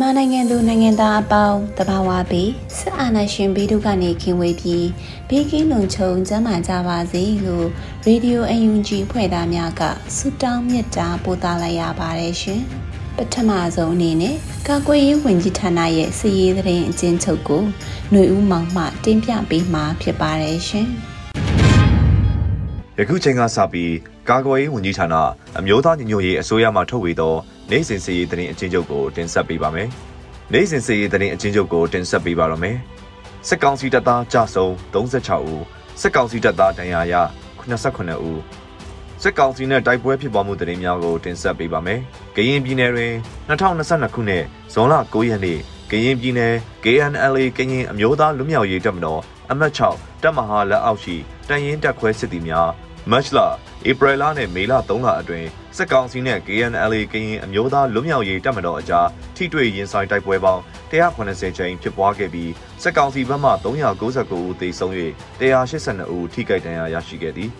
မြန်မာနိုင်ငံသူနိုင်ငံသားအပေါင်းတဘာဝပြီးစစ်အာဏာရှင်ဘေးတို့ကနေခင်ဝေးပြီးဘေးကင်းလုံခြုံကျန်းမာကြပါစေလို့ရေဒီယိုအယူဂျီဖွဲ့သားများကဆုတောင်းမေတ္တာပို့သလိုက်ရပါတယ်ရှင်။ပထမဆုံးအနေနဲ့ကာကွယ်ရေးဝန်ကြီးဌာနရဲ့စီရေးသတင်းအကျဉ်းချုပ်ကိုຫນွေဦးမောင်မှတင်ပြပေးမှာဖြစ်ပါတယ်ရှင်။ယခုချိန်ကစပြီးကာကွယ်ရေးဝန်ကြီးဌာနအမျိုးသားညီညွတ်ရေးအစိုးရမှထုတ်ဝေသော နိုင်စဉ်စီရေးသတင်းအချင်းချုပ်ကိုတင်ဆက်ပေးပါမယ်။နိုင်စဉ်စီရေးသတင်းအချင်းချုပ်ကိုတင်ဆက်ပေးပါတော့မယ်။စစ်ကောင်စီတပ်သားကြဆုံ36ဦးစစ်ကောင်စီတပ်သားဒဏ်ရာရ89ဦးစစ်ကောင်စီနဲ့တိုက်ပွဲဖြစ်ပွားမှုသတင်းများကိုတင်ဆက်ပေးပါမယ်။ကရင်ပြည်နယ်တွင်2022ခုနှစ်ဇွန်လ9ရက်နေ့ကရင်ပြည်နယ် KNLA ကရင်အမျိုးသားလူမျိုးရေးတပ်မတော်အမှတ်6တပ်မဟာလက်အောက်ရှိတန်ရင်တပ်ခွဲစစ်သည်များ မတ်လဧပြီလနဲ့မေလ3လအတွင်းစစ်ကောင်စီနဲ့ KNLA ကရင်အမျိုးသားလွတ်မြောက်ရေးတပ်မတော်အကြားထိတွေ့ရင်ဆိုင်တိုက်ပွဲပေါင်း180ကြိမ်ဖြစ်ပွားခဲ့ပြီးစစ်ကောင်စီဘက်မှ399ဦးသေဆုံး၍182ဦးထိခိုက်ဒဏ်ရာရရှိခဲ့သည်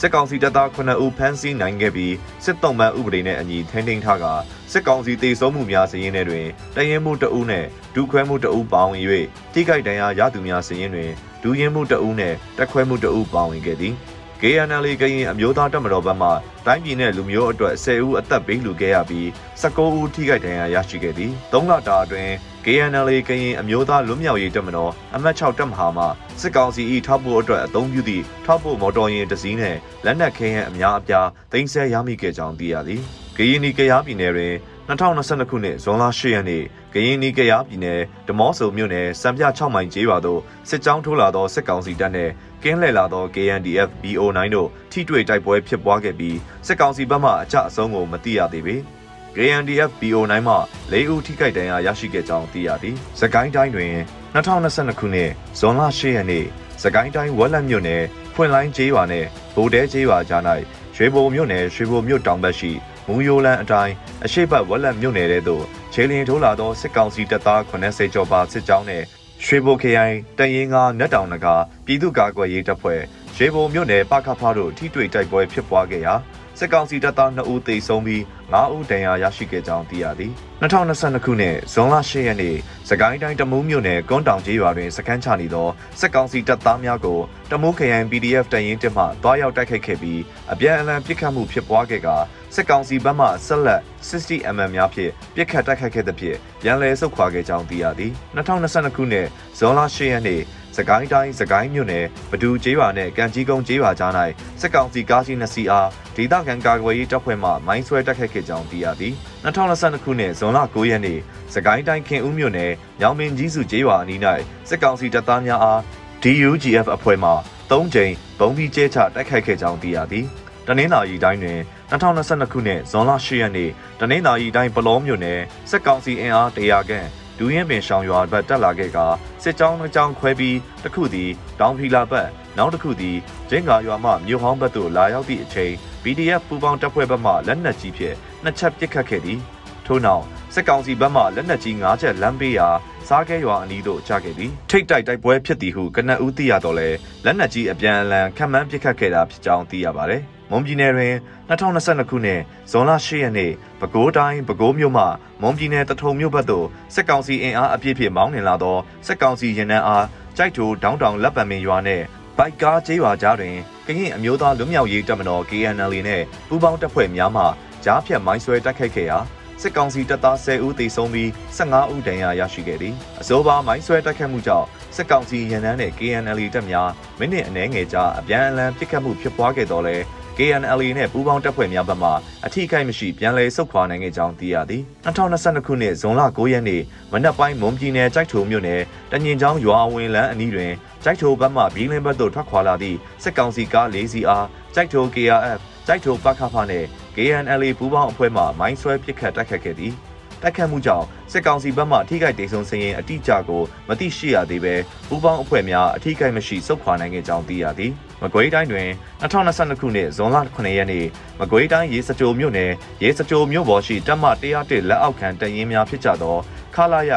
စစ်ကောင်စီတပ်သား9ဦးဖမ်းဆီးနိုင်ခဲ့ပြီးစစ်တုံးမှန်ဥပဒေနဲ့အညီထိန်းသိမ်းထားကစစ်ကောင်စီတေဆုံးမှုများစည်ရင်းတွေတွင်တရင်မှုတအုပ်နဲ့ဒုခွဲမှုတအုပ်ပါဝင်၍ထိခိုက်ဒဏ်ရာရသူများစည်ရင်းတွင်ဒူးရင်မှုတအုပ်နဲ့တက်ခွဲမှုတအုပ်ပါဝင်ခဲ့သည် KNL ကရင်အမျိုးသားတပ်မတော်ဘက်မှတိုင်းပြည်နဲ့လူမျိုးအတွက်10ဦးအသက်ပေးလူခဲ့ရပြီး19ဦးထိခိုက်ဒဏ်ရာရရှိခဲ့သည်3လတာအတွင်း KNL ကရင်အမျိုးသားလွတ်မြောက်ရေးတပ်မတော်အမှတ်6တပ်မဟာမှစစ်ကောင်စီ၏ထောက်ပို့အတွက်အသုံးပြုသည့်ထောက်ပို့မော်တော်ယာဉ်တစ်စီးနှင့်လက်နက်ခဲယမ်းအများအပြားတင်ဆက်ရမိခဲ့ကြောင်းသိရသည်။ကရင်နီကရားပြည်နယ်တွင် 2022ခုနှစ်ဇွန်လ10ရက်နေ့ကရင်နီကရားပြည်နယ်ဓမော့ဆုံမြို့နယ်စံပြ6မိုင်ကျေးရွာသို့စစ်ကြောင်းထိုးလာသောစစ်ကောင်စီတပ်နှင့်ကင်းလှည့်လာသော KNDF BO9 တို့ထိတွေ့တိုက်ပွဲဖြစ်ပွားခဲ့ပြီးစစ်ကောင်စီဘက်မှအကြအဆုံးကိုမသိရသေးပေ။ KNDF BO9 မှ၄ဦးထိခိုက်ဒဏ်ရာရရှိခဲ့ကြောင်းသိရသည်။စကိုင်းတိုင်းတွင်2022ခုနှစ်ဇွန်လ10ရက်နေ့စကိုင်းတိုင်းဝက်လက်မြို့နယ်ဖွင့်လိုင်းကျေးရွာနှင့်ဗိုလ်တဲကျေးရွာကြား၌ရွှေဘုံမြို့နယ်ရွှေဘုံမြို့တောင်ဘက်ရှိ မူယိုလန်အတိုင်းအရှိတ်ဘက်ဝက်လက်မြို့နယ်ထဲသို့ခြေလျင်ထိုးလာသောစစ်ကောင်စီတပ်သား80ကျော်ပါစစ်ကြောင်းနှင့်ရွှေဘိုခရိုင်တရင်ကနက်တောင်နကပြည်သူ့ကာကွယ်ရေးတပ်ဖွဲ့ရေဘုံမြို့နယ်ပခဖတို့ထိတွေ့တိုက်ပွဲဖြစ်ပွားခဲ့ရာ စစ်ကောင်စီတပ်သား2ဦးသေဆုံးပြီး9ဦးဒဏ်ရာရရှိခဲ့ကြောင်းသိရသည်2022ခုနှစ်ဇွန်လ10ရက်နေ့စကိုင်းတိုင်းတမူးမြို့နယ်ကွန်းတောင်ကျေးရွာတွင်စခန်းချနေသောစစ်ကောင်စီတပ်သားများကိုတမူးခရိုင် PDF တရင်တက်မှတွားရောက်တိုက်ခိုက်ခဲ့ပြီးအပြန်အလှန်ပစ်ခတ်မှုဖြစ်ပွားခဲ့ကာစစ်ကောင်စီဘက်မှဆက်လက် 60mm များဖြင့်ပစ်ခတ်တိုက်ခိုက်ခဲ့သဖြင့်ရန်လည်ဆုတ်ခွာခဲ့ကြောင်းသိရသည်2022ခုနှစ်ဇွန်လ10ရက်နေ့ စကိုင်းတိုင်းစကိုင်းမြို့နယ်ဘဒူကျေးရွာနဲ့ကံကြီးကုန်းကျေးရွာကြား၌စစ်ကောင်စီကားကြီး2စီးအားဒေသခံကာကွယ်ရေးတပ်ဖွဲ့မှမိုင်းဆွဲတိုက်ခိုက်ခဲ့ကြောင်းသိရသည်2022ခုနှစ်ဇွန်လ9ရက်နေ့စကိုင်းတိုင်းခင်ဦးမြို့နယ်ညောင်မင်းကြီးစုကျေးရွာအနီး၌စစ်ကောင်စီတပ်သားများအား DUGF အဖွဲ့မှ3ကြိမ်ဘုံပြီးကျဲချတိုက်ခိုက်ခဲ့ကြောင်းသိရသည်တနင်္လာရီတိုင်းတွင်2022ခုနှစ်ဇွန်လ10ရက်နေ့တနင်္သာရီတိုင်းပလောမြို့နယ်စက်ကောင်စီအင်အား100ခန့် ဒူးရင်ပင်ရှောင်ရွာဘက်တက်လာခဲ့ကစစ်ကြောင်းတစ်ကြောင်းခွဲပြီးတစ်ခုသည်တောင်ဖီလာဘက်နောက်တစ်ခုသည်ကျင်းကာရွာမှမြို့ဟောင်းဘက်သို့လာရောက်သည့်အချိန် PDF ပူပေါင်းတပ်ဖွဲ့ဘက်မှလက်နက်ကြီးဖြင့်နှစ်ချက်ပစ်ခတ်ခဲ့သည်ထို့နောက်စစ်ကောင်စီဘက်မှလက်နက်ကြီး၅ချက်လမ်းပေးရာစားခဲရွာအနီးသို့ချခဲ့သည်ထိတ်တိုက်တိုက်ပွဲဖြစ်သည်ဟုကနအူးသိရတော့လဲလက်နက်ကြီးအပြန်အလှန်ခံမှန်းပစ်ခတ်ခဲ့တာဖြစ်ကြောင်းသိရပါတယ် မွန်ပြည်နယ်တွင်2022ခုနှစ်ဇွန်လ10ရက်နေ့ပဲခူးတိုင်းပဲခူးမြို့မှမွန်ပြည်နယ်တထုံမြို့ဘက်သို့စစ်ကောင်စီအင်အားအပြည့်ဖြင့်မောင်းနှင်လာသောစစ်ကောင်စီရင်နှန်းအားကြိုက်ထိုဒေါင်းတောင်လက်ပံပင်ရွာနှင့်ဘိုက်ကားကျေးရွာကြားတွင်ကရင်အမျိုးသားလွတ်မြောက်ရေးတပ်မတော် KNL နဲ့ပူးပေါင်းတပ်ဖွဲ့များမှကြားဖြတ်မိုင်းဆွဲတိုက်ခိုက်ခဲ့ရာစစ်ကောင်စီတပ်သား10ဦးသေဆုံးပြီး15ဦးဒဏ်ရာရရှိခဲ့သည်အဆိုပါမိုင်းဆွဲတိုက်ခတ်မှုကြောင့်စစ်ကောင်စီရန်တန်းနဲ့ KNL တပ်များမိနစ်အနည်းငယ်ကြာအပြန်အလှန်ပစ်ခတ်မှုဖြစ်ပွားခဲ့တော့လဲ KNLA နဲ့ပူးပေါင်းတပ်ဖွဲ့များဘက်မှအထိခိုက်မရှိပြန်လည်ဆုတ်ခွာနိုင်ခဲ့ကြောင်းသိရသည်2022ခုနှစ်ဇွန်လ9ရက်နေ့မနက်ပိုင်းမွန်ပြည်နယ်ကြိုက်ထုံမြို့နယ်တညင်ချောင်းရွာဝင်လန်းအနီးတွင်ကြိုက်ထုံဘက်မှဘီလင်းဘက်သို့ထွက်ခွာလာသည့်စစ်ကောင်စီကား၄စီးအားကြိုက်ထုံ KRF ကြိုက်ထုံပခဖနှင့် KNLA ပူးပေါင်းအဖွဲ့မှမိုင်းဆွဲပစ်ခတ်တိုက်ခတ်ခဲ့သည် တိုက်ခတ်မှုကြောင့်စစ်ကောင်စီဘက်မှအထိခိုက်ဒေဆုံးစရင်အတိအကျကိုမသိရှိရသေးပဲပူးပေါင်းအဖွဲ့များအထိခိုက်မရှိစုခွာနိုင်ခဲ့ကြောင်းသိရသည်မကွေးတိုင်းတွင်2022ခုနှစ်ဇွန်လ9ရက်နေ့မကွေးတိုင်းရေစကြိုမြို့နယ်ရေစကြိုမြို့ပေါ်ရှိတပ်မ101လက်အောက်ခံတရင်များဖြစ်ကြသောခလာရ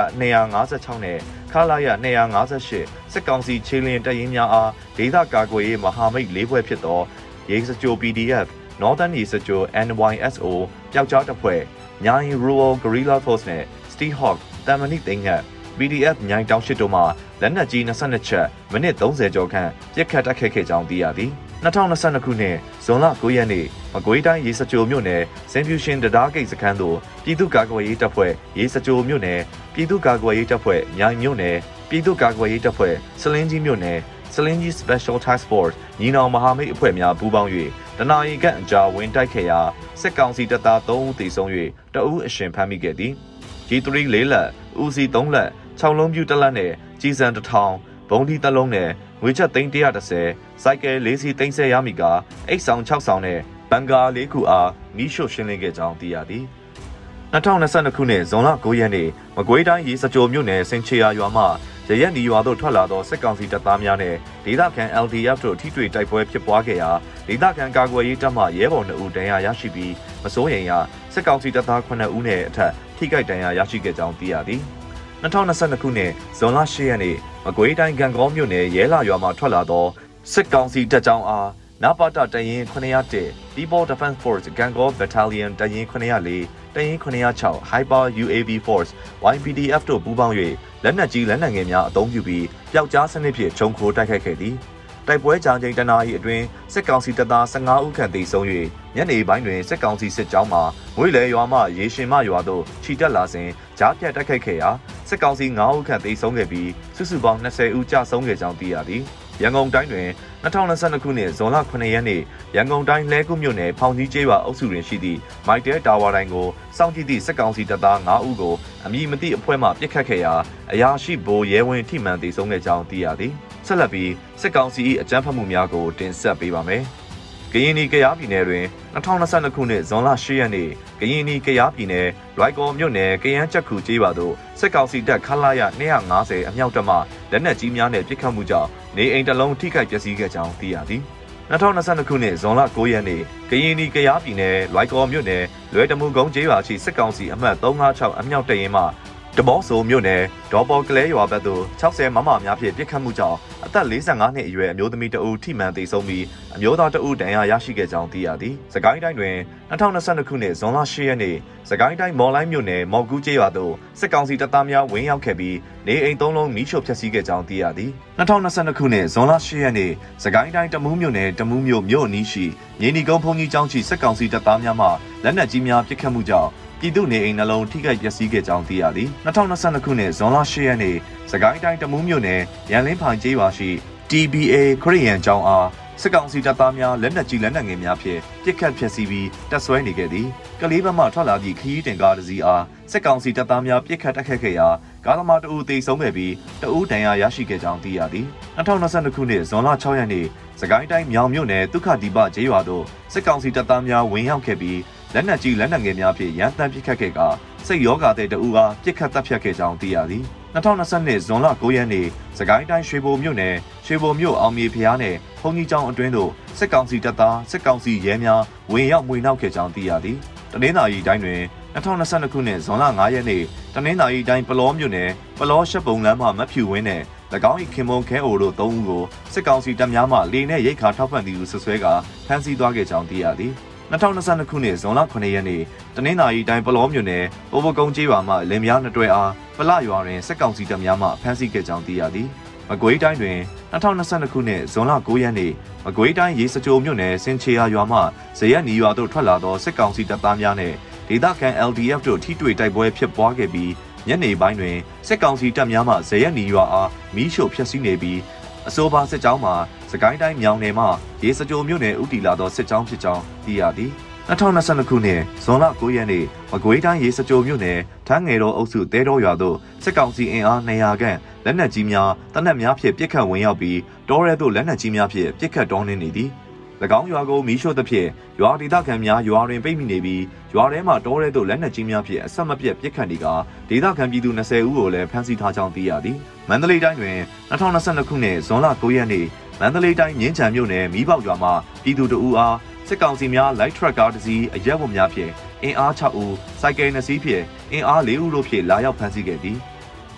256နဲ့ခလာရ258စစ်ကောင်စီခြေလျင်တရင်များအားဒေသကာကွယ်ရေးမဟာမိတ်၄ဘွဲ့ဖြစ်သောရေစကြို PDF Northern ရေစကြို NYSO ပျောက်ကြားတပ်ဖွဲ့ ညာရင် Rural Guerrilla Force နဲ့ Steel Hawk တမန်နိသိန်းက PDF ညိုင်တောင်ရှိတုံးမှာလက်နက်ကြီး22ချက်မိနစ်30ကျော်ခန့်ပြစ်ခတ်တိုက်ခိုက်ခဲ့ကြောင်းသိရသည်2022ခုနှစ်ဇွန်လ9ရက်နေ့မကွေးတိုင်းရေစကြိုမြို့နယ်စင်ဖြူရှင်တရားဂိတ်စခန်းသို့ပြည်သူ့ကာကွယ်ရေးတပ်ဖွဲ့ရေစကြိုမြို့နယ်ပြည်သူ့ကာကွယ်ရေးတပ်ဖွဲ့မြိုင်မြို့နယ်ပြည်သူ့ကာကွယ်ရေးတပ်ဖွဲ့စလင်းကြီးမြို့နယ်စလင်းကြီး Special Task Force ညီနောင်မဟာမိတ်အဖွဲ့များပူးပေါင်း၍ တနာရီခန့်အကြာဝင်တိုက်ခဲ့ရာစစ်ကောင်စီတပ်သား3ဦးသေဆုံး၍တအူးအရှင်ဖမ်းမိခဲ့သည် G3 ၄လက်ဦးစီ3လက်6လုံးပြူတစ်လက်နဲ့ကြီးစံတစ်ထောင်ဘုံဒီတစ်လုံးနဲ့ငွေချက်သိန်း130စိုက်ကယ်၄စီသိန်းဆယ်ရမိကအိတ်ဆောင်6ဆောင်နဲ့ဘန်ကာ၄ခုအားမီးရှို့ရှင်းလင်းခဲ့ကြောင်းသိရသည်2022ခုနှစ်ဇွန်လ9ရက်နေ့မကွေးတိုင်းရေစကြိုမြို့နယ်စင်ချေယာရွာမှ ရရက်နီရွာသို့ထွက်လာသောစစ်ကောင်စီတပ်သားများနဲ့ဒေသခံ LDF တို့ထိတွေ့တိုက်ပွဲဖြစ်ပွားခဲ့ရာဒေသခံကာကွယ်ရေးတပ်မှရဲဘော်2ဦးဒဏ်ရာရရှိပြီးမစိုးရိမ်ရာစစ်ကောင်စီတပ်သား9ဦးနဲ့အထက်ထိခိုက်ဒဏ်ရာရရှိခဲ့ကြောင်းသိရသည်။2022ခုနှစ်ဇွန်လ10ရက်နေ့မကွေးတိုင်းကံကောမြို့နယ်ရဲလာရွာမှထွက်လာသောစစ်ကောင်စီတပ်ကြောင်းအား နပါတတရင်901 People Defense Force ကံကော Battalion တရင်904တရင်906 Hyper UAV Force YPDF တို့ပူးပေါင်း၍လက်နက်ကြီးလက်နက်ငယ်များအသုံးပြုပြီးပျောက်ကြားစနစ်ဖြင့်ခြုံခိုတိုက်ခိုက်ခဲ့သည်တိုက်ပွဲကြာချိန်တနာရီအတွင်းစစ်ကောင်စီတပ်သား15ဦးခန့်သေဆုံး၍ညနေပိုင်းတွင်စစ်ကောင်စီစစ်ကြောင်းမှငွေလေရွာမှရေရှင်မရွာသို့ခြိတက်လာစဉ်ကြားပြတ်တိုက်ခိုက်ခဲ့ရာစစ်ကောင်စီ9ဦးခန့်သေဆုံးခဲ့ပြီးစုစုပေါင်း20ဦးကြာဆုံးခဲ့ကြောင်းသိရသည် ရန်ကုန်တိုင်းတွင်2022ခုနှစ်ဇွန်လ9ရက်နေ့ရန်ကုန်တိုင်းလဲကုမြို့နယ်ဖောင်ကြီးကျေးရွာအုပ်စုတွင်ရှိသည့်မိုက်တဲတာဝါတိုင်းကိုစောင့်ကြည့်သည့်စစ်ကောင်စီတပ်သား9ဦးကိုအမည်မသိအဖွဲ့မှပစ်ခတ်ခဲ့ရာအရာရှိဗိုလ်ရဲဝင်းထိမှန်သေဆုံးခဲ့ကြောင်းသိရသည်ဆက်လက်ပြီးစစ်ကောင်စီ၏အကြမ်းဖက်မှုများကိုတင်ဆက်ပေးပါမယ်။ ကရင်နီကရားပြည်နယ်တွင်2022ခုနှစ်ဇွန်လ10ရက်နေ့ကရင်နီကရားပြည်နယ်လွိုက်ကော်မြို့နယ်ကရန်ချက်ခုကျေးရွာသို့စစ်ကောင်စီတပ်ခလာရ250အမြောက်တပ်မှလက်နက်ကြီးများနှင့်ပစ်ခတ်မှုကြောင့်နေအိမ်တစ်လုံးထိခိုက်ပျက်စီးခဲ့ကြောင်းသိရသည်2022ခုနှစ်ဇွန်လ9ရက်နေ့ကရင်နီကရားပြည်နယ်လွိုက်ကော်မြို့နယ်လွယ်တမှုကုန်းကျေးရွာရှိစစ်ကောင်စီအမှတ်356အမြောက်တရင်မှ တဘောဆိုမြို့နယ်ဒေါ်ပေါ်ကလဲရွာဘက်သို့60မမများဖြင့်ပြစ်ခတ်မှုကြောင့်အသက်45နှစ်အရွယ်အမျိုးသမီးတဦးထိမှန်သေဆုံးပြီးအမျိုးသားတဦးဒဏ်ရာရရှိခဲ့ကြောင်းသိရသည်။စကိုင်းတိုင်းတွင်2022ခုနှစ်ဇွန်လ10ရက်နေ့စကိုင်းတိုင်းမော်လိုင်းမြို့နယ်မော်ကူးကျေးရွာသို့စစ်ကောင်စီတပ်သားများဝင်ရောက်ခဲ့ပြီးနေအိမ်သုံးလုံးမိရှို့ဖျက်ဆီးခဲ့ကြောင်းသိရသည်။2022ခုနှစ်ဇွန်လ10ရက်နေ့စကိုင်းတိုင်းတမူးမြို့နယ်တမူးမြို့မြို့အနီးရှိမြေနီကုန်းဘုံကြီးကျောင်းရှိစစ်ကောင်စီတပ်သားများမှလက်နက်ကြီးများပစ်ခတ်မှုကြောင့် ပြည်သူနေအိမ်နှလုံးထိခိုက်ပျက်စီးခဲ့ကြောင်းသိရသည်2022ခုနှစ်ဇွန်လ10ရက်နေ့စကိုင်းတိုင်းတမူးမြို့နယ်ရန်လင်းဖိုင်ကျေးရွာရှိ TBA ခရီးရန်ကျောင်းအားစစ်ကောင်စီတပ်သားများလက်နက်ကြီးလက်နက်ငယ်များဖြင့်ပစ်ခတ်ဖျက်ဆီးပြီးတပ်ဆွဲနေခဲ့သည်ကလေးဘက်မှထွက်လာသည့်ခရီးတင်ကားတစ်စီးအားစစ်ကောင်စီတပ်သားများပစ်ခတ်တိုက်ခတ်ခဲ့ရာကားသမားတအူသေဆုံးခဲ့ပြီးတအူဒဏ်ရာရရှိခဲ့ကြောင်းသိရသည်2022ခုနှစ်ဇွန်လ6ရက်နေ့စကိုင်းတိုင်းမြောင်မြို့နယ်ဒုက္ခဒီပကျေးရွာသို့စစ်ကောင်စီတပ်သားများဝင်ရောက်ခဲ့ပြီး လက်နက်ကြီးလက်နက်ငယ်များဖြင့်ရန်တမ်းပစ်ခတ်ခဲ့ကစိတ်ရောဂါတဲ့တအူအားပစ်ခတ်တပ်ဖြတ်ခဲ့ကြောင်းသိရသည်2020ဇွန်လ9ရက်နေ့စကိုင်းတိုင်းရွှေဘိုမြို့နယ်ရွှေဘိုမြို့အောင်မြေဖျားနယ်ဘုံကြီးကျောင်းအတွင်းသို့စစ်ကောင်စီတပ်သားစစ်ကောင်စီရဲများဝင်ရောက်မွေနှောက်ခဲ့ကြောင်းသိရသည်တနင်္သာရီတိုင်းတွင်2022ခုနှစ်ဇွန်လ9ရက်နေ့တနင်္သာရီတိုင်းပလောမြို့နယ်ပလောရှက်ပုံလမ်းမှမဖြူဝင်းနယ်၎င်း၏ခင်မုံခဲအိုတို့၃ဦးကိုစစ်ကောင်စီတပ်များမှလေနဲ့ရိတ်ခါထောက်ပံ့သည်ဟုဆွဆွဲကဖမ်းဆီးသွားခဲ့ကြောင်းသိရသည် 2022ခုနှစ်ဇွန်လ9ရက်နေ့တနင်္သာရီတိုင်းပလောမြို့နယ်ပိုးပကုန်းကျေးရွာမှလင်မယားနှစ်တွဲအားပလရွာတွင်စစ်ကောင်စီတပ်များမှဖမ်းဆီးခဲ့ကြောင်းသိရသည်မကွေးတိုင်းတွင်2022ခုနှစ်ဇွန်လ9ရက်နေ့မကွေးတိုင်းရေစကြိုမြို့နယ်စင်ချေယာရွာမှဇရက်နီရွာသို့ထွက်လာသောစစ်ကောင်စီတပ်သားများနှင့်ဒေသခံ LDF တို့ထိတွေ့တိုက်ပွဲဖြစ်ပွားခဲ့ပြီးညနေပိုင်းတွင်စစ်ကောင်စီတပ်များမှဇရက်နီရွာအားမီးရှို့ဖျက်ဆီးနေပြီးအဆိုပါစစ်ကြောင်းမှာစ ကိုင်းတိုင်းမြောင်နယ်မှရေစကြိုမြို့နယ်ဥတီလာသောစစ်ကြောင်းဖြစ်ကြောင်းသိရသည်2022ခုနှစ်ဇွန်လ9ရက်နေ့မကွေးတိုင်းရေစကြိုမြို့နယ်ထန်းငယ်တော်အုပ်စုတဲတော်ရွာသို့စစ်ကောင်စီအင်အား200ခန့်လက်နက်ကြီးများတနက်များဖြင့်ပစ်ခတ်ဝင်ရောက်ပြီးတောရဲသို့လက်နက်ကြီးများဖြင့်ပစ်ခတ်တောင်းနှင်းနေသည်၎င်းရွာကိုမီးရှို့သဖြင့်ရွာဒေသခံများရွာတွင်ပိတ်မိနေပြီးရွာထဲမှတောရဲသို့လက်နက်ကြီးများဖြင့်အဆက်မပြတ်ပစ်ခတ်နေကဒေသခံပြည်သူ20ဦးကိုလည်းဖမ်းဆီးထားကြောင်းသိရသည်မန္တလေးတိုင်းတွင်2022ခုနှစ်ဇွန်လ9ရက်နေ့ မန္တလေးတိုင်းမြင်းချံမြို့နယ်မီးပေါက်ရွာမှပြည်သူတအူအားစစ်ကောင်စီများ light truck ကားတစ်စီးအရက်ဝတ်များဖြင့်အင်အား6ဦးစိုက်ကယ်2စီးဖြင့်အင်အား4ဦးတို့ဖြင့်လာရောက်ဖမ်းဆီးခဲ့သည်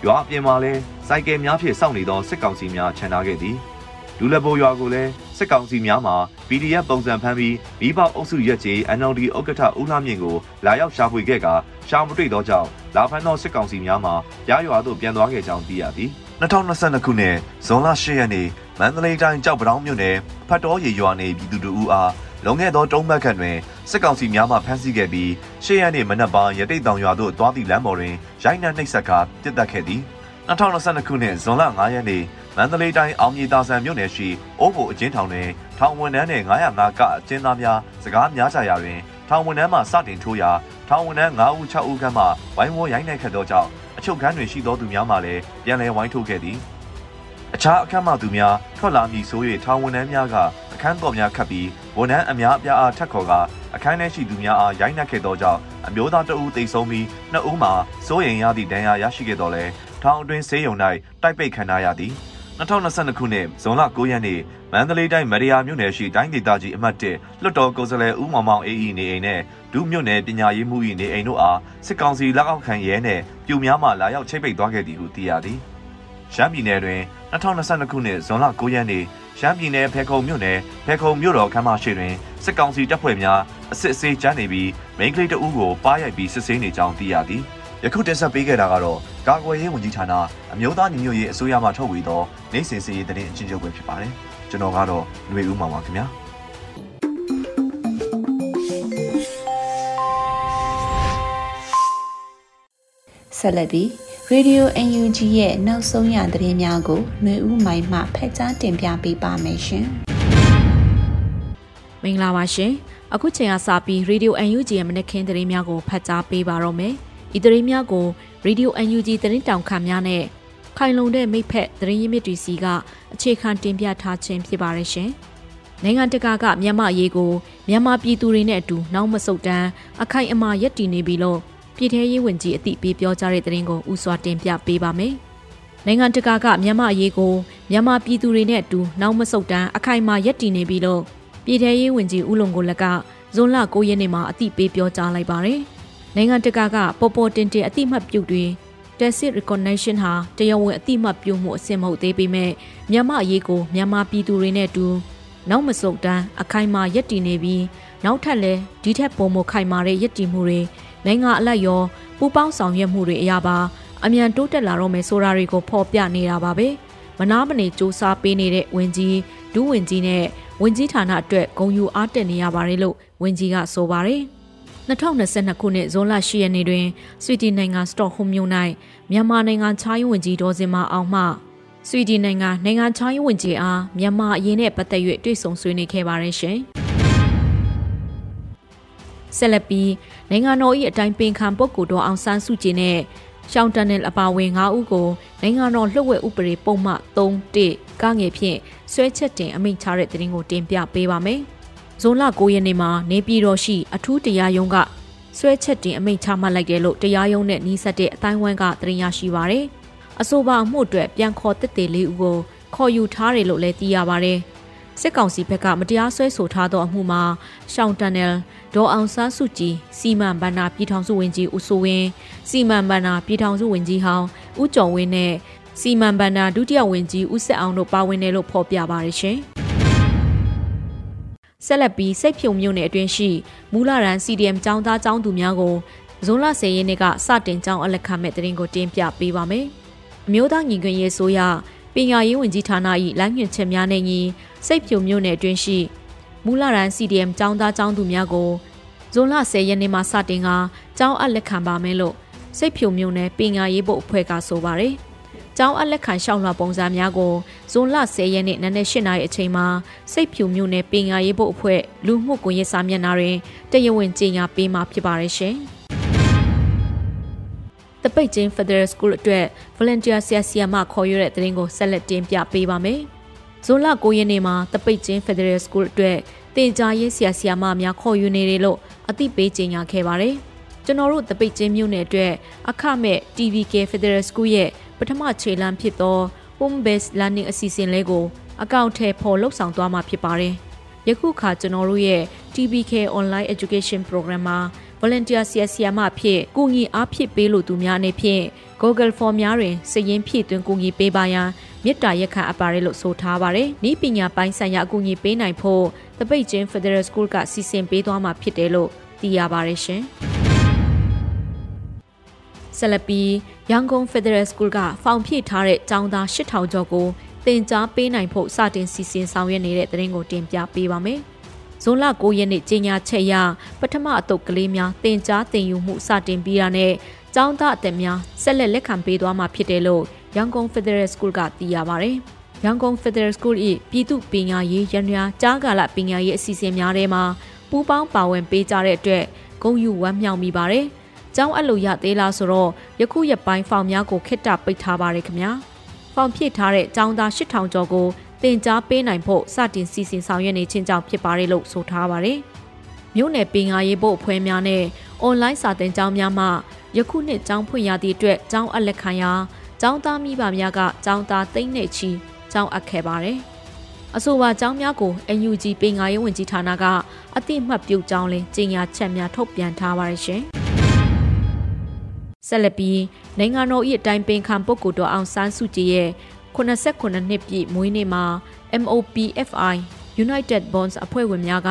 ရွာအပြင်မှာလည်းစိုက်ကယ်များဖြင့်စောင့်နေသောစစ်ကောင်စီများခြံထားခဲ့သည်ဒူလဘိုရွာကိုလည်းစစ်ကောင်စီများမှ PDF ပုံစံဖမ်းပြီးမိဘအုပ်စုရက်ကြီး NLD ဥက္ကဋ္ဌဦးလှမြင့်ကိုလာရောက်ရှာဖွေခဲ့ကရှာမတွေ့သောကြောင့်လာဖမ်းသောစစ်ကောင်စီများမှရရွာသို့ပြန်သွားခဲ့ကြောင်းသိရသည်2022ခုနှစ်ဇွန်လ10ရက်နေ့ မန္တလေးတိုင်းကြောက်ပတောင်းမြို့နယ်ဖတ်တော်ရေရွာနေပြည်သူတို့အားလုံခဲ့သောတုံးဘက်ခန့်တွင်စစ်ကောင်စီများမှဖမ်းဆီးခဲ့ပြီးရှေ့ရက်နေ့မနက်ပိုင်းရတိတ်တောင်ရွာသို့သွားသည့်လမ်းပေါ်တွင်ရိုက်နှက်နှိပ်စက်ကာပြစ်တက်ခဲ့သည်2022ခုနှစ်ဇွန်လ9ရက်နေ့မန္တလေးတိုင်းအောင်မြေတာဆန်မြို့နယ်ရှိအိုးဘိုအကျဉ်းထောင်တွင်ထောင်ဝန်ထမ်းနှင့်905ကအကျဉ်းသားများစကားများကြရာတွင်ထောင်ဝန်ထမ်းမှစတင်ထိုးရာထောင်ဝန်ထမ်း9ဦး6ဦးခန့်မှဝိုင်းဝန်းရိုက်နှက်ခဲ့သောကြောင့်အချုပ်ခန်းတွင်ရှိသောသူများမှလည်းပြန်လည်ဝိုင်းထိုးခဲ့သည် အခြားအခမ်းမှသူများထွက်လာမည်ဆို၍ထောင်ဝန်ထမ်းများကအခန်းတော်များခတ်ပြီးဝန်ထမ်းအများအပြားအားထက်ခေါ်ကအခန်းထဲရှိသူများအားရိုက်နှက်ခဲ့သောကြောင့်အမျိုးသားတအူးတိတ်ဆုံးပြီးနှစ်ဦးမှာစိုးရိမ်ရသည့်ဒဏ်ရာရရှိခဲ့တော်လဲထောင်အတွင်းဆေးရုံ၌တိုက်ပိတ်ခံထားရသည်2022ခုနှစ်ဇွန်လ9ရက်နေ့မန္တလေးတိုင်းမရယာမြို့နယ်ရှိတိုင်းဒေသကြီးအမှတ်1လွှတ်တော်ကိုယ်စားလှယ်ဦးမောင်မောင်အေးဤနေအိမ်နဲ့ဒုမြို့နယ်ပညာရေးမှု၏နေအိမ်တို့အားစစ်ကောင်စီလက်အောက်ခံရဲနှင့်ပြူများမှလာရောက်ချိတ်ပိတ်သွားခဲ့သည်ဟုသိရသည် ရှမ်းပြည်နယ်တွင်2022ခုနှစ်ဇွန်လ9ရက်နေ့ရှမ်းပြည်နယ်ဖေခုံမြို့နယ်ဖေခုံမြို့တော်ခမ်းမရှိတွင်စစ်ကောင်စီတပ်ဖွဲ့များအစစ်အဆေးကျန်းနေပြီးမိန်းကလေးတအုပ်ကိုပါရိုက်ပြီးစစ်ဆေးနေကြောင်းသိရသည်ယခုတင်ဆက်ပေးခဲ့တာကတော့ကာကွယ်ရေးဝန်ကြီးဌာနအမျိုးသားညီညွတ်ရေးအစိုးရမှထုတ်ဝေသောနိုင်စင်စီရေးသတင်းအချင်းချုပ်ပဲဖြစ်ပါတယ်ကျွန်တော်ကတော့ຫນွေဦးမှာပါခင်ဗျာဆက်လက်ပြီး Radio UNG ရဲ့နောက်ဆုံးရသတင်းများကိုຫນွေဦးမိုင်မှဖက်ကြားတင်ပြပေးပါမယ်ရှင်။မင်္ဂလာပါရှင်။အခုချိန်ကစပြီး Radio UNG ရဲ့မနက်ခင်းသတင်းများကိုဖတ်ကြားပေးပါတော့မယ်။ဤသတင်းများကို Radio UNG သတင်းတောင်ခံများနဲ့ခိုင်လုံတဲ့မိဖက်သတင်းရင်းမြစ်တွေစီကအခြေခံတင်ပြထားခြင်းဖြစ်ပါရဲ့ရှင်။နိုင်ငံတကာကမြန်မာရေးကိုမြန်မာပြည်သူတွေနဲ့အတူနောက်မဆုတ်တမ်းအခိုင်အမာရပ်တည်နေပြီလို့ ပြည်ထရေးဝန်ကြီးအသိပေးပြောကြားတဲ့သတင်းကိုဥစွာတင်ပြပေးပါမယ်။နိုင်ငံတကာကမြန်မာအရေးကိုမြန်မာပြည်သူတွေနဲ့အတူနောက်မဆုတ်တမ်းအခိုင်အမာရပ်တည်နေပြီလို့ပြည်ထရေးဝန်ကြီးဦးလုံကိုလက်ကဇွန်လ9ရက်နေ့မှာအသိပေးပြောကြားလိုက်ပါတယ်။နိုင်ငံတကာကပေါ်ပေါ်တင်တင်အသိမှတ်ပြုတွေ tacit recognition ဟာတရားဝင်အသိမှတ်ပြုမှုအဆင့်မဟုတ်သေးပေမဲ့မြန်မာအရေးကိုမြန်မာပြည်သူတွေနဲ့အတူနောက်မဆုတ်တမ်းအခိုင်အမာရပ်တည်နေပြီးနောက်ထပ်လည်းဒီထက်ပိုမိုခိုင်မာတဲ့ရပ်တည်မှုတွေ နိုင်ငံအလိုက်ရောပူပေါင်းဆောင်ရွက်မှုတွေအရာပါအမြန်တိုးတက်လာတော့မယ်ဆိုတာတွေကိုဖော်ပြနေတာပါပဲမနာမနေစ조사ပေးနေတဲ့ဝင်ကြီးဒူးဝင်ကြီးနဲ့ဝင်ကြီးဌာနအတွက်ဂုံယူအားတက်နေရပါတယ်လို့ဝင်ကြီးကဆိုပါတယ်2022ခုနှစ်ဇွန်လ10ရက်နေ့တွင်ဆွီဒင်နိုင်ငံစတော့ဟုမ်မြို့၌မြန်မာနိုင်ငံချားယဝင်ကြီးဒေါ်စင်မအောင်မှဆွီဒင်နိုင်ငံနိုင်ငံချားယဝင်ကြီးအားမြန်မာအရေးနဲ့ပတ်သက်၍တွေ့ဆုံဆွေးနွေးခဲ့ပါတယ်ရှင်။ ဆက်လက်ပြီးနိုင်ငံတော်၏အတိုင်းပင်ခံပုဂ္ဂိုလ်တော်အောင်ဆန်းစုကြည်နဲ့ရှောင်းတန်နယ်အပါဝင်9ဦးကိုနိုင်ငံတော်လှုပ်ဝက်ဥပဒေပုံမှ3.1ကငယ်ဖြင့်ဆွဲချက်တင်အမိန့်ချတဲ့တင်ကိုတင်ပြပေးပါမယ်။ဇွန်လ9ရက်နေ့မှာနေပြည်တော်ရှိအထူးတရားရုံးကဆွဲချက်တင်အမိန့်ချမှတ်လိုက်တယ်လို့တရားရုံးနဲ့နှီးဆက်တဲ့အတိုင်းဝန်းကတင်ရရှိပါရယ်။အဆိုပါအမှုအတွက်ပြန်ခေါ်တက်တဲ့လေးဦးကိုခေါ်ယူထားတယ်လို့လည်းသိရပါရယ်။ စစ်ကောင်စီဘက်ကမတရားဆွဲဆိုထားသောအမှုမှာရှောင်းတန်နယ်ဒေါ်အောင်ဆန်းစုကြည်စီမံဘဏ္ဍာပြည်ထောင်စုဝန်ကြီးဦးစိုးဝင်းစီမံဘဏ္ဍာပြည်ထောင်စုဝန်ကြီးဟောင်းဦးကျော်ဝင်းနဲ့စီမံဘဏ္ဍာဒုတိယဝန်ကြီးဦးဆက်အောင်တို့ပါဝင်တယ်လို့ဖော်ပြပါရရှင်ဆက်လက်ပြီးစိတ်ဖြုံမြို့နယ်အတွင်းရှိမူလာရန် CDM ចောင်းသားចောင်းသူများကိုဇွန်လ10ရက်နေ့ကစတင်ကြောင်းအလက်ခံမဲ့တရင်ကိုတင်ပြပေးပါမယ်။အမျိုးသားညီခွင့်ရေးဆိုရပညာရေးဝန်ကြီးဌာန၏လိုင်းညွှန်ချက်များနဲ့ညီ စိတ်ဖြူမြို့နယ်အတွင်းရှိမူလရန် CDM ចောင်းသားចောင်းသူများကိုဇွန်လ10ရက်နေ့မှာစတင်ကចောင်းအပ်လက်ခံပါမယ်လို့စိတ်ဖြူမြို့နယ်ပင်ညာရေးဘုတ်အဖွဲ့ကဆိုပါတယ်။ចောင်းအပ်လက်ခံရှောက်လွှာပုံစံများကိုဇွန်လ10ရက်နေ့နနက်8:00နာရီအချိန်မှာစိတ်ဖြူမြို့နယ်ပင်ညာရေးဘုတ်အဖွဲ့လူမှုကွန်ရက်စာမျက်နှာတွင်တရားဝင်ကြေညာပေးမှာဖြစ်ပါတယ်ရှင်။တပိတ်ချင်း Federal School အတွက် volunteer ဆရာဆရာမခေါ်ရတဲ့တရင်ကိုဆက်လက်တင်ပြပေးပါမယ်။ ဇွန်လ9ရက်နေ့မှာတပိတ်ချင်း Federal School အတွက်တင်ကြားရေးဆရာဆရာမများခေါ်ယူနေတယ်လို့အသိပေးကြေညာခဲ့ပါတယ်။ကျွန်တော်တို့တပိတ်ချင်းမြို့နယ်အတွက်အခမဲ့ TVK Federal School ရဲ့ပထမခြေလှမ်းဖြစ်သော home based learning အစီအစဉ်လေးကိုအကောင့်ထဲပေါ်လှုပ်ဆောင်သွားမှာဖြစ်ပါတယ်။ယခုခါကျွန်တော်တို့ရဲ့ TBK online education program မှာ volunteer ဆရာဆရာမဖြစ်ကူညီအားဖြစ်ပေးလို့သူများအနေဖြင့် Google Form များတွင်စာရင်းဖြည့်သွင်းကူညီပေးပါရန် မေတ္တာရက်ခံအပ်ပါတယ်လို့ဆိုထားပါတယ်။ဤပညာပိုင်းဆိုင်ရာအကူအညီပေးနိုင်ဖို့တပိတ်ချင်း Federal School ကစီစဉ်ပေးသွားမှာဖြစ်တယ်လို့သိရပါတယ်ရှင်။ဆက်လက်ပြီးရန်ကုန် Federal School ကဖောင်ဖြည့်ထားတဲ့ကျောင်းသား8000ကျော်ကိုတင် जा ပေးနိုင်ဖို့စတင်စီစဉ်ဆောင်ရွက်နေတဲ့သတင်းကိုတင်ပြပေးပါမယ်။ဇွန်လ9ရက်နေ့ကြေညာချက်အရပထမအတုပ်ကလေးများတင် जा တင်ယူမှုစတင်ပြီးတာနဲ့ကျောင်းသားအသက်များဆက်လက်လက်ခံပေးသွားမှာဖြစ်တယ်လို့ ရန်ကုန် Federal School ကသိရပါဗျ။ရန်ကုန် Federal School ၏ပြည်သူပညာရေးရန်ရာကြားကာလပညာရေးအစီအစဉ်များထဲမှာပူးပေါင်းပါဝင်ပေးကြတဲ့အတွက်ဂုဏ်ယူဝမ်းမြောက်မိပါတယ်။ကျောင်းအပ်လို့ရသေးလားဆိုတော့ယခုရက်ပိုင်းဖောင်များကိုခਿੱတပိတ်ထားပါရခင်ဗျာဖောင်ဖြည့်ထားတဲ့ကျောင်းသား8000ကျော်ကိုတင် जा ပေးနိုင်ဖို့စတင်စီစဉ်ဆောင်ရွက်နေခြင်းကြောင့်ဖြစ်ပါတယ်လို့ဆိုထားပါတယ်မြို့နယ်ပင်ငါရေးဖို့အဖွဲ့များနဲ့အွန်လိုင်းစာသင်ကျောင်းများမှယခုနှစ်ကျောင်းဖွင့်ရသည့်အတွက်ကျောင်းအပ်လက်ခံရာ ကျောင်းသားမိဘများကကျောင်းသားသိန်းနဲ့ချီကျောင်းအပ်ခဲ့ပါတယ်အဆိုပါကျောင်းများကို NUG ပင်ငါရေးဝန်ကြီးဌာနကအတိမတ်ပြုကျောင်းလင်းကြေညာချက်များထုတ်ပြန်ထားပါတယ်ရှင်။ဆက်လက်ပြီးနိုင်ငံတော်၏အတိုင်ပင်ခံပုဂ္ဂိုလ်တော်အောင်ဆန်းစုကြည်ရဲ့89နှစ်ပြည့်မွေးနေ့မှာ MOPFI United Bonds အဖွဲ့ဝင်များက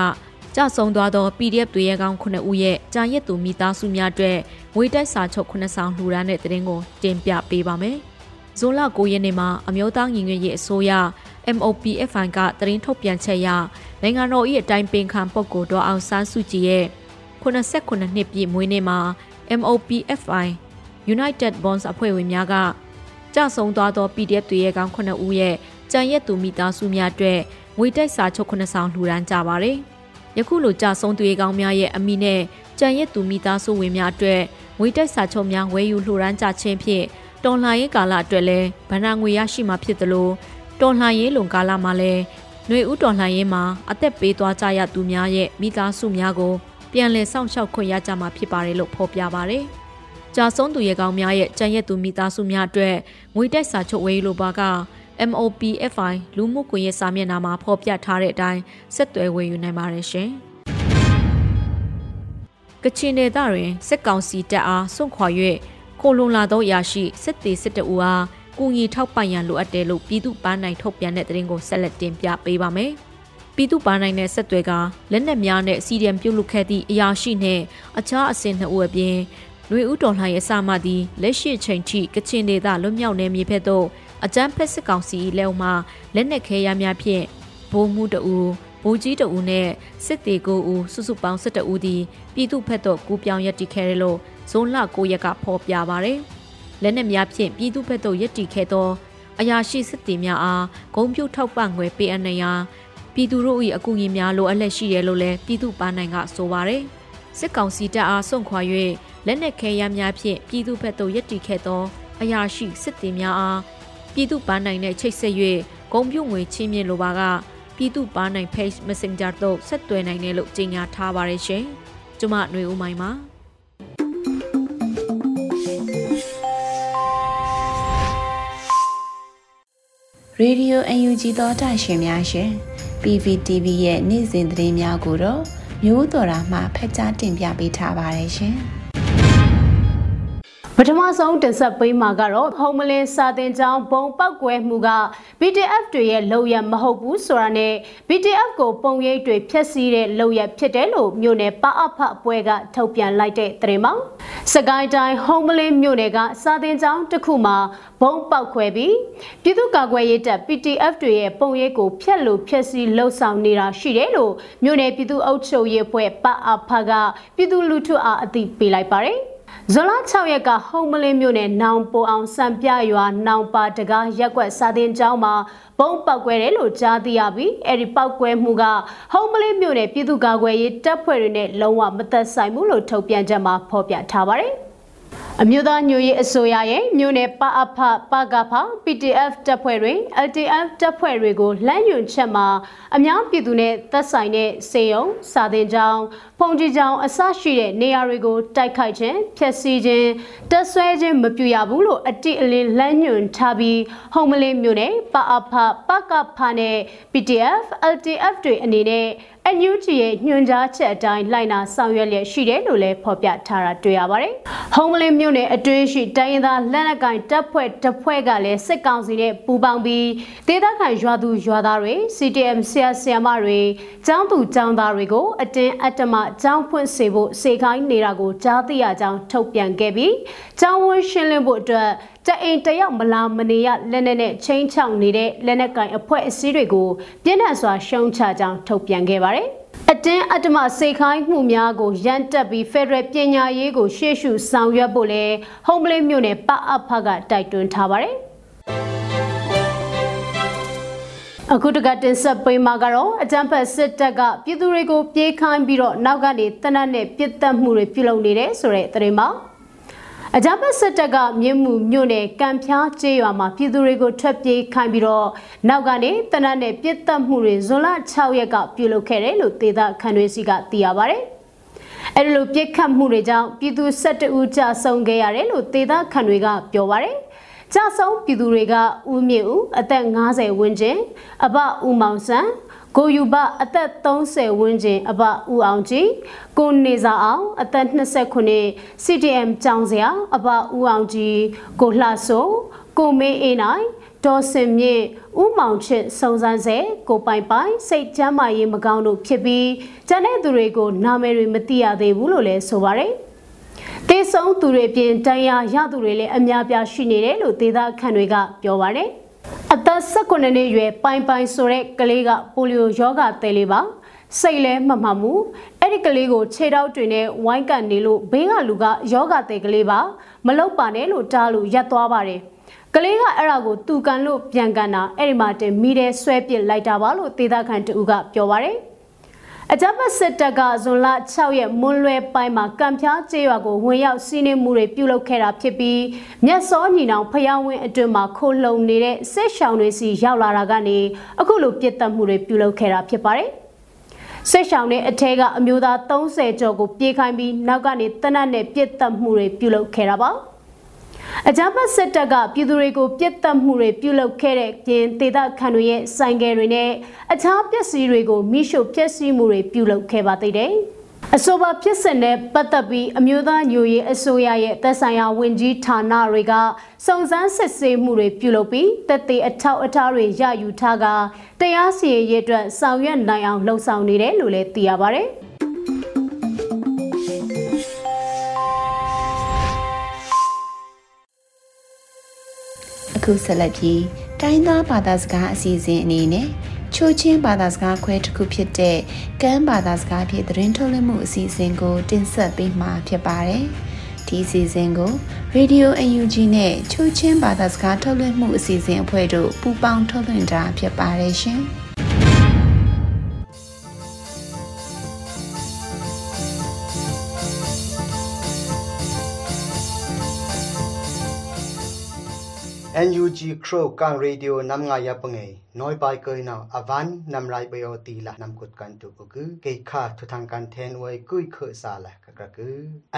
ကြဆုံသွားသော PDF တွေရဲ့ကောင်း9ဦးရဲ့ကြာရက်သူမိသားစုများအတွက်ငွေတိုက်စာချုပ်9ဆောင်လှူဒါန်းတဲ့တဲ့ရင်ကိုတင်ပြပေးပါမယ်။ဇွန်လ9ရက်နေ့မှာအမျိုးသားညီညွတ်ရေးအစိုးရ MOPFI ကတရင်ထုတ်ပြန်ချက်အရနိုင်ငံတော်၏အတိုင်ပင်ခံပုဂ္ဂိုလ်တော်အောင်ဆန်းစုကြည်ရဲ့89နှစ်ပြည့်မွေးနေ့မှာ MOPFI United Bonds အဖွဲ့ဝင်များကကြဆုံသွားသော PDF တွေရဲ့ကောင်း9ဦးရဲ့ကြံရက်သူမိသားစုများအတွက်ငွေတိုက်စာချုပ်9ဆောင်လှူဒါန်းကြပါတယ်။ ယခုလိုကြဆုံသူရဲ့ကောင်းများရဲ့အမိနဲ့ကြံရက်သူမိသားစုဝင်များအတွက်ငွေတိုက်စာချုပ်များဝယ်ယူလှူဒါန်းကြခြင်းဖြင့်တော်လှန်ရေးကာလအတွက်လည်းဗဏ္ဍာငွေရရှိမှာဖြစ်သလိုတော်လှန်ရေးလုံကာလမှာလည်းຫນွေဥတော်လှန်ရေးမှာအသက်ပေးသွားကြရသူများရဲ့မိသားစုများကိုပြန်လည်စောင့်ရှောက်ခွင့်ရကြမှာဖြစ်ပါတယ်လို့ဖော်ပြပါတယ်။ကြာဆုံးသူရဲကောင်းများရဲ့ကြံရက်သူမိသားစုများအတွက်ငွေတိုက်စာချုပ်ဝေးလိုပါက MOPFI လူမှုကွန်ရက်စာမျက်နှာမှာဖော်ပြထားတဲ့အတိုင်းဆက်သွယ်ဝေယူနိုင်ပါတယ်ရှင်။ကချင်ဒေသတွင်စစ်ကောင်စီတပ်အားစွန့်ခွာ၍ခိုလုံလာသောအရာရှိစစ်တီစစ်တအူအားကူညီထောက်ပံ့ရန်လိုအပ်တယ်လို့ပြည်သူ့ပန်းနိုင်ထုတ်ပြန်တဲ့သတင်းကိုဆက်လက်တင်ပြပေးပါမယ်။ပြည်သူ့ပန်းနိုင်တဲ့ဆက်သွယ်ကလက်နက်များနဲ့စီဒီအမ်ပြုတ်လုခဲ့သည့်အရာရှိနှင့်အခြားအဆင့်နှစ်ဦးအပြင်ຫນွေဦးတော်လှန်ရေးအစမှသည်လက်ရှိချိန်ထိကချင်ဒေသလွတ်မြောက်နေမြေဖက်သို့ အကြမ်းဖက်စစ်ကောင်စီလက်အောက်မှလက်နက်ခဲယမ်းများဖြင့်ဗိုလ်မှူးတအူဗိုလ်ကြီးတအူနဲ့စစ်တေကိုဦးစုစုပေါင်း12ဦးသည်ပြည်သူဖက်သို့ကူးပြောင်းရည်တည်ခဲ့တယ်လို့ဇွန်လ9ရက်ကဖော်ပြပါရယ်လက်နက်များဖြင့်ပြည်သူဖက်သို့ရည်တည်ခဲ့သောအရာရှိစစ်တီများအားဂုံပြုတ်ထောက်ပံ့ငွေပေးအပ်နေရာပြည်သူတို့၏အကူအညီများလိုအပ်လက်ရှိတယ်လို့လည်းပြည်သူပန်းနိုင်ကဆိုပါရယ်စစ်ကောင်စီတပ်အားစွန့်ခွာ၍လက်နက်ခဲယမ်းများဖြင့်ပြည်သူဘက်သို့ရပ်တည်ခဲ့သောအရာရှိစစ်သည်များအား ပြည်သူပန်းနိုင်တဲ့ချိတ်ဆက်၍ဂုံပြုတ်ငွေချင်းမြင့်လိုပါကပြည်သူပန်းနိုင် Page Messenger သို့ဆက်သွယ်နိုင်တယ်လို့ကြေညာထားပါတယ်ရှင်။ကျွန်မຫນွေဦးမိုင်းပါရေဒီယို UNG သောတာရှင်များရှင် PVTV ရဲ့နေ့စဉ်သတင်းများကိုတော့မျိုးတော်တာမှဖက်ကြားတင်ပြပေးထားပါတယ်ရှင်။ ပထမဆုံးတင်ဆက်ပေးမှာကတော့ဟုံမလင်းစာတင်ကျောင်းဘုံပောက်ကွဲမှုက BTF တွေရဲ့လုံရမဟုတ်ဘူးဆိုတာနဲ့ BTF ကိုပုံရိပ်တွေဖျက်ဆီးတဲ့လုံရဖြစ်တယ်လို့မြို့နယ်ပအဖပွဲကထုတ်ပြန်လိုက်တဲ့သတင်းမှာစကိုင်းတိုင်းဟုံမလင်းမြို့နယ်ကစာတင်ကျောင်းတစ်ခုမှာဘုံပောက်ခွဲပြီးပြည်သူ့ကာကွယ်ရေးတပ် PTF တွေရဲ့ပုံရိပ်ကိုဖျက်လို့ဖျက်ဆီးလှုပ်ဆောင်နေတာရှိတယ်လို့မြို့နယ်ပြည်သူ့အုပ်ချုပ်ရေးအဖွဲ့ပအဖကပြည်သူလူထုအားအသိပေးလိုက်ပါတယ်။ ဇွန်လ6ရက်ကဟုံမလင်းမြို့နယ်နောင်ပိုအောင်စံပြရွာနောင်ပါတကားရက်ွက်စာတင်ကျောင်းမှာဘုံပောက်ကွဲတယ်လို့ကြားသိရပြီးအဲ့ဒီပောက်ကွဲမှုကဟုံမလင်းမြို့နယ်ပြည်သူ့ကာကွယ်ရေးတပ်ဖွဲ့တွေနဲ့လုံးဝမသက်ဆိုင်ဘူးလို့ထုတ်ပြန်ချက်မှာဖော်ပြထားပါတယ်။အမျိုးသားညွရေးအစိုးရရဲ့မြို့နယ်ပအဖပကဖ PTF တပ်ဖွဲ့တွေ LTF တပ်ဖွဲ့တွေကိုလမ်းညွှန်ချက်မှာအများပြည်သူနဲ့သက်ဆိုင်တဲ့စေယုံစာသင်ကျောင်းဖုန်ကြီးကျောင်းအစရှိတဲ့နေရာတွေကိုတိုက်ခိုက်ခြင်းဖျက်ဆီးခြင်းတပ်ဆွဲခြင်းမပြုရဘူးလို့အတိအလင်းလမ်းညွှန်ထားပြီးဟုံမလင်းမြို့နယ်ပအဖပကဖနဲ့ PTF LTF တွေအနေနဲ့ NUG ရဲ့ညွှန်ကြားချက်အတိုင်းလိုက်နာဆောင်ရွက်လျက်ရှိတယ်လို့လည်းဖော်ပြထားတာတွေ့ရပါတယ်။ဟုံးမလင်းမြို့နယ်အတွင်းရှိတိုင်းရင်းသားလက်နက်ကိုင်တပ်ဖွဲ့တပ်ဖွဲ့ကလည်းစစ်ကောင်စီနဲ့ပူးပေါင်းပြီးဒေသခံရွာသူရွာသားတွေ CTM ဆရာဆရာမတွေကျောင်းသူကျောင်းသားတွေကိုအတင်းအတ္တမကျောင်းဖွင့်စေဖို့စေခိုင်းနေတာကိုကြားသိရကြောင်းထုတ်ပြန်ခဲ့ပြီးကျောင်းဝန်းရှင်းလင်းဖို့အတွက်တအိမ်တယောက်မလာမနေရလက်နက်နဲ့ချင်းချောက်နေတဲ့လက်နက်ကင်အဖွဲ့အစည်းတွေကိုပြင်းထန်စွာရှုံချကြောင်းထုတ်ပြန်ခဲ့ပါတယ်။အတင်းအတ္တမစေခိုင်းမှုများကိုရန်တက်ပြီးဖက်ဒရယ်ပညာရေးကိုရှေ့ရှုဆောင်ရွက်ဖို့လဲဟုံးပလင်းမြို့နယ်ပအဖကတိုက်တွန်းထားပါတယ်။ အခုတကတင်ဆက်ပေးမှာကတော့အကြံဖက်စစ်တပ်ကပြည်သူတွေကိုပြေးခိုင်းပြီးတော့နောက်ကနေတနတ်နဲ့ပြစ်တက်မှုတွေပြုလုပ်နေတယ်ဆိုတဲ့သတင်းပါ။အကြမ်းဖက်စစ်တပ်ကမြင်းမှုမြို့နယ်ကံဖျားကျေးရွာမှာပြည်သူတွေကိုထွက်ပြေးခိုင်းပြီးတော့နောက်ကနေတနတ်နဲ့ပြစ်တက်မှုတွေဇွန်လ6ရက်ကပြုလုပ်ခဲ့တယ်လို့ဒေသခံတွေစီကသိရပါဗျ။အဲဒီလိုပြစ်ခတ်မှုတွေကြောင့်ပြည်သူ12ဦးကြာဆုံးခဲ့ရတယ်လို့ဒေသခံတွေကပြောပါဗျ။ ကြာဆုံးပြည်သူတွေကဦးမြင့်ဦးအသက်50ဝန်းကျင်အဘဦးမောင်ဆန်းကိုယူဘအသက်30ဝန်းကျင်အဘဦးအောင်ကြည်ကိုနေစာအောင်အသက်29 CTM ကျောင်းစရာအဘဦးအောင်ကြည်ကိုလှဆိုးကိုမင်းအေးနိုင်ဒေါ်စင်မြင့်ဦးမောင်ချစ်စုံစမ်းစေကိုပိုင်ပိုင်စိတ်ချမ်းမာရေးမကောင်းတို့ဖြစ်ပြီးကျန်တဲ့သူတွေကိုနာမည်တွေမသိရသေးဘူးလို့လည်းဆိုပါတယ် တေဆုံးသူတွေပြင်တန်ရာရသူတွေလည်းအများပြားရှိနေတယ်လို့ဒေသခံတွေကပြောပါတယ်။အသက်18နှစ်ရွယ်ပိုင်ပိုင်ဆိုတဲ့ကလေးကပိုလီယိုယောဂသည်လေးပါစိတ်လဲမမှန်ဘူးအဲ့ဒီကလေးကိုခြေထောက်တွေနဲ့ဝိုင်းကန်နေလို့ဘေးကလူကယောဂသည်ကလေးပါမလောက်ပါနဲ့လို့တားလို့ရက်သွားပါတယ်ကလေးကအဲ့ဒါကိုတူကန်လို့ပြန်ကန်တာအဲ့ဒီမှာတင်မိတဲ့ဆွဲပစ်လိုက်တာပါလို့ဒေသခံတူကပြောပါတယ် အကြမ်းဖက်စစ်တပ်ကဇွန်လ6ရက်မွန်းလွဲပိုင်းမှာကံဖျားကျေးရွာကိုဝင်ရောက်စီးနင်းမှုတွေပြုလုပ်ခဲ့တာဖြစ်ပြီးမြက်စောညီနောင်ဖျားဝင်းအတွင်းမှာခိုလုံနေတဲ့စစ်ရှောင်းတွေစီရောက်လာတာကနေအခုလိုပြစ်တက်မှုတွေပြုလုပ်ခဲ့တာဖြစ်ပါတယ်။စစ်ရှောင်းတွေအထက်ကအမျိုးသား30ကျော်ကိုပြေးခိုင်းပြီးနောက်ကနေတနတ်နဲ့ပြစ်တက်မှုတွေပြုလုပ်ခဲ့တာပါ။ အကြမ်းဖက်စစ်တပ်ကပြည်သူတွေကိုပြစ်တက်မှုတွေပြုလုပ်ခဲ့တဲ့ပြင်ဒေသခံတွေရဲ့ဆိုင်ကယ်တွေနဲ့အခြားပစ္စည်းတွေကိုမိရှုပျက်စီးမှုတွေပြုလုပ်ခဲ့ပါသေးတယ်။အဆိုပါဖြစ်စဉ်နဲ့ပတ်သက်ပြီးအမျိုးသားညိုရေးအစိုးရရဲ့သက်ဆိုင်ရာဝန်ကြီးဌာနတွေကစုံစမ်းစစ်ဆေးမှုတွေပြုလုပ်ပြီးတက်သေးအထောက်အထားတွေရယူထားကတရားစီရင်ရေးအတွက်ဆောင်ရွက်နိုင်အောင်လှုံ့ဆော်နေတယ်လို့လည်းသိရပါဗျ။ ခုဆက်လက်ပြီးတိုင်းသားဘာသာစကားအစီအစဉ်အနေနဲ့ချိုးချင်းဘာသာစကားခွဲတစ်ခုဖြစ်တဲ့ကမ်းဘာသာစကားဖြင့်သတင်းထုတ်လွှင့်မှုအစီအစဉ်ကို တင်ဆက်ပေးမှာဖြစ်ပါတယ်။ဒီအစီအစဉ်ကို Radio UNG နဲ့ချိုးချင်းဘာသာစကားထုတ်လွှင့်မှုအစီအစဉ်အဖွဲ့တို့ပူးပေါင်းထုတ်လွှင့်တာဖြစ်ပါတယ်ရှင်။ NUG Crow kan radio nam nga ya noi pai koi na avan nam rai bayo ti la nam kut kan tu ku ku ke kha thu thang kan then wai kui kho sa la ka ka ku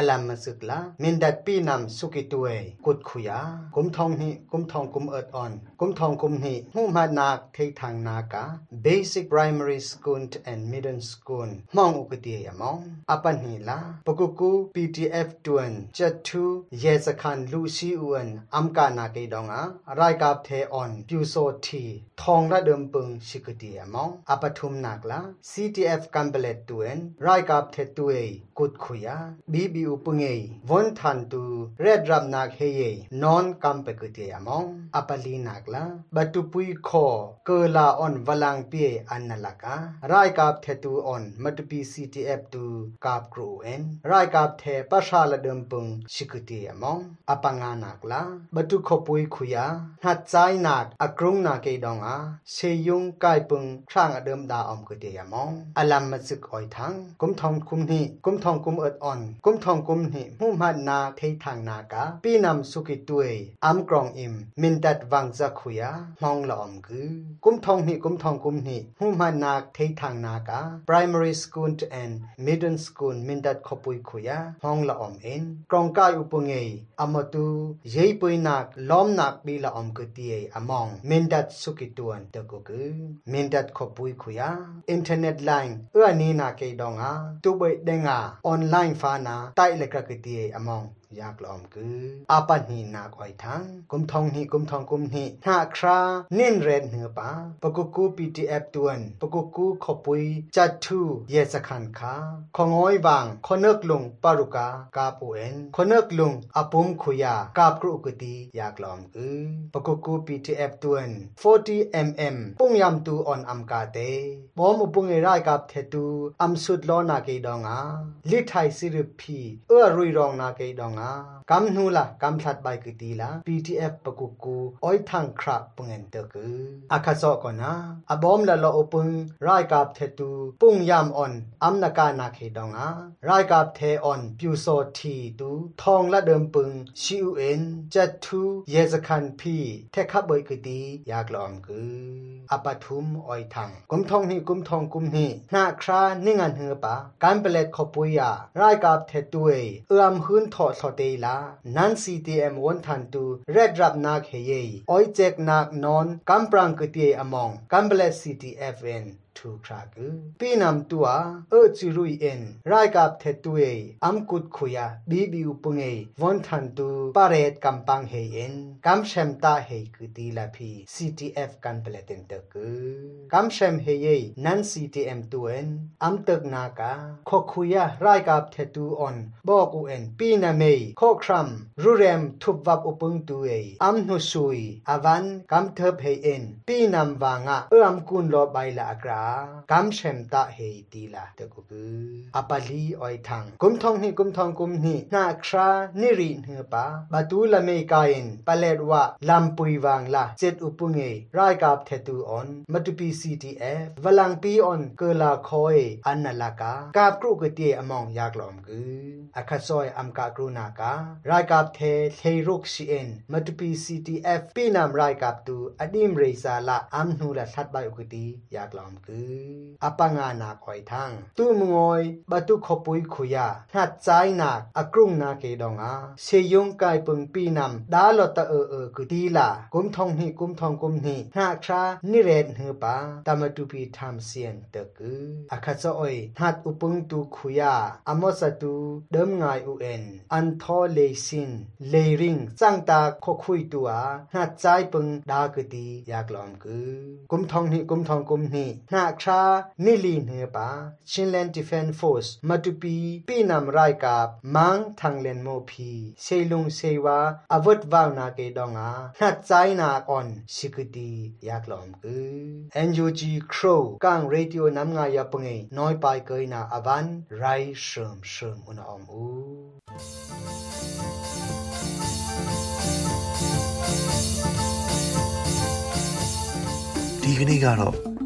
alam ma suk la min dat pi nam suki tu e kut khu ya kum thong ni kum thong kum earth on kum thong kum ni hu ma na the thang na ka basic primary school and middle school mong u ku ti ya mong apan ni la pakuku pdf tuan chat tu ye sa khan lu si uan am ka na ke dong a rai ka the on pyu so thi thong la dum pung shikuti among apathum nakla CTF kambelet tuen rai kap the tuei kut khuya BBU pungei von than tu red ram nak heye non kampekuti among apali nakla batupui kho kala on walang pie annalaka rai kap the tu on matupi CTF tu kap kru en rai kap the pasha la dum pung shikuti among apanga nakla batu khopui khuya hat chai nak akrung na ke dong a စေယုံกายปึงครางอเดิมดาอมกเตยมองอลัมมซึกออยทังกุมทองคุมนี่กุมทองกุมเอิดอ่อนกุมทองกุมนี่มุมหันนาเททางนากาปีนำสุกิตวยอัมกรองอิมมินดัดวังจะขุยมองหลอมคือกุมทองนี่กุมทองกุมนี่มุมหันนาเททางนากา primary school and middle school มินดัดขปุยขุยมองหลอมเอ็นกรองกายอุปงเงยอมตุเยยปุยนักล้อมนักปีละอมกเตียอมองมินดัดสุกิตวนတကုကမင်ဒတ်ခပွိခုယာအင်တာနက်လိုင်းအနီနာကေဒေါငါတူဘိုင်ဒေငါအွန်လိုင်းဖာနာတိုက်လကကတိအမောင် ดงาออนไลน์ฟานาไตเลกกตีเอมองยากลอมคืออาปันหีนาคอยทังกุมทองหีกุมทองกุมหีหาคราเน้นเรนเหนือปาปกุกูปีทีเอฟตวนปกุกูขปุยจัดทูเยสขันคาของอ้อยบางคนเนกลงปารุกากาปูเอ็นคนเนกลงอปุมขุยากาบกรุกตียากลอมคือปกุกูปีทีเอฟตวน40 mm ปุงยำตูออนอัมกาเตบอมอุปุงเอรายกับเทตูอัมสุดลอนาเกดองอาลิไทยสิริพีเอื้อรุยรองนาเกดอง nga kam nu la kam that bai ki ti la ptf paku ku oi thang khra pungen te ku akha so ko na abom la lo opung rai kap the tu pung yam on am na ka na khe dong nga rai kap the on pyu so thi tu thong la dem pung shi u en chat thu ye za khan phi the kha bai ki ti yak lo am ku apathum oi thang kum thong ni kum thong kum ni na khra ni ngan he pa kan pelet kho pu ya rai kap the tu ei am hun tho อเตลานันซีทีเอ็มวันทันตูเรดรับนักเฮยออยเจกนักนอนกัมปรังกติอมองกัมเบลซีทีเอฟเอ็น ครากปีนำตัวเออจิรุยเอ็นรายกับเทตุเออัมกุดขุยาบีบิอุงเอวันทันตูปาเรตกัมปังเฮเอ็นกัมเชมตาเฮกุตีลาพี CTF กันเปลเตนเตกือกัมเชมเฮเยนัน CTM ตัวเอ็นอัมตึกนากาขอขุยารายกับเทตูออนบอกอุเอ็นปีนาเมยขอครัมรูเรมทุบวับอุปงตัวเออัมนุสุยอวันกัมเทบเฮเอ็นปีนำวางะเอื้อมกุนโลใบละกรากำเชมตะเฮตีละเตกุบืออปาลีออยทังกุมทองนี่กุมทองกุมนี่นาครานิริเฮปาบาตูละเมกายินปะเลดว่าลำปุยวางละเจ็ดอุปุงเอรายกาบเทตูออนมัตุปีซีทีเอฟวลังปีออนเกลาคอยอันนลากากาบกรุกเตียอมองยากหลอมกืออคาซอยอัมกากรุนาการายกาบเทเทรุกซีเอ็นมัตุปีซีทีเอฟปีนามรายกาบตูอดีมเรซาละอัมนูละทัดบายอุกตียากหลอมกือ apangana koi thang tu mngoi batu khopui khuya ha chai nak akrung na ke donga se yong kai pung pi nam da lo ta e e ku ti la kum thong ni kum thong kum ni ha kha ni ren hu pa tamatu pi tham sian te ku akha cho oi hat upung tu khuya amo sa tu dem ngai u en an tho le sin le ring chang ta kho khui tu a ha chai pung da ku ti yak lom ku kum thong ni kum thong kum ni ha นาครานิลีเนปาชินแลนดิเฟนฟอสมาตุปีปีนำไรกับมังทางเลนโมพีเซลุงเซวาอวดวาวนาเกดองอานัดใจนาออนสิกตียากลอมกือเอ็นยูจีครกางเรดิโอนำงายาปงเงน้อยไปเกยนาอวันไรเสริมเสริมอุณอมอู ဒီကနေ့ကတော့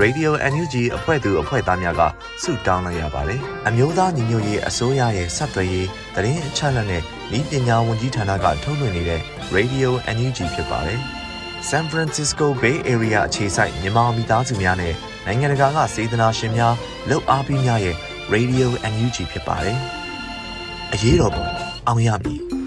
Radio NUG အဖွဲ့သူအဖွဲ့သားများကဆုတောင်းလိုက်ရပါတယ်။အမျိုးသားညီညွတ်ရေးအစိုးရရဲ့စက်သွေးရေးသတင်းအချက်အလက်နဲ့ဤပညာဝန်ကြီးဌာနကထုတ်လွှင့်နေတဲ့ Radio NUG ဖြစ်ပါတယ်။ San Francisco Bay Area အခြေစိုက်မြန်မာမိသားစုများနဲ့နိုင်ငံတကာကစေတနာရှင်များလှုပ်အားပေးများရဲ့ Radio NUG ဖြစ်ပါတယ်။အရေးတော်ပုံအောင်ရမည်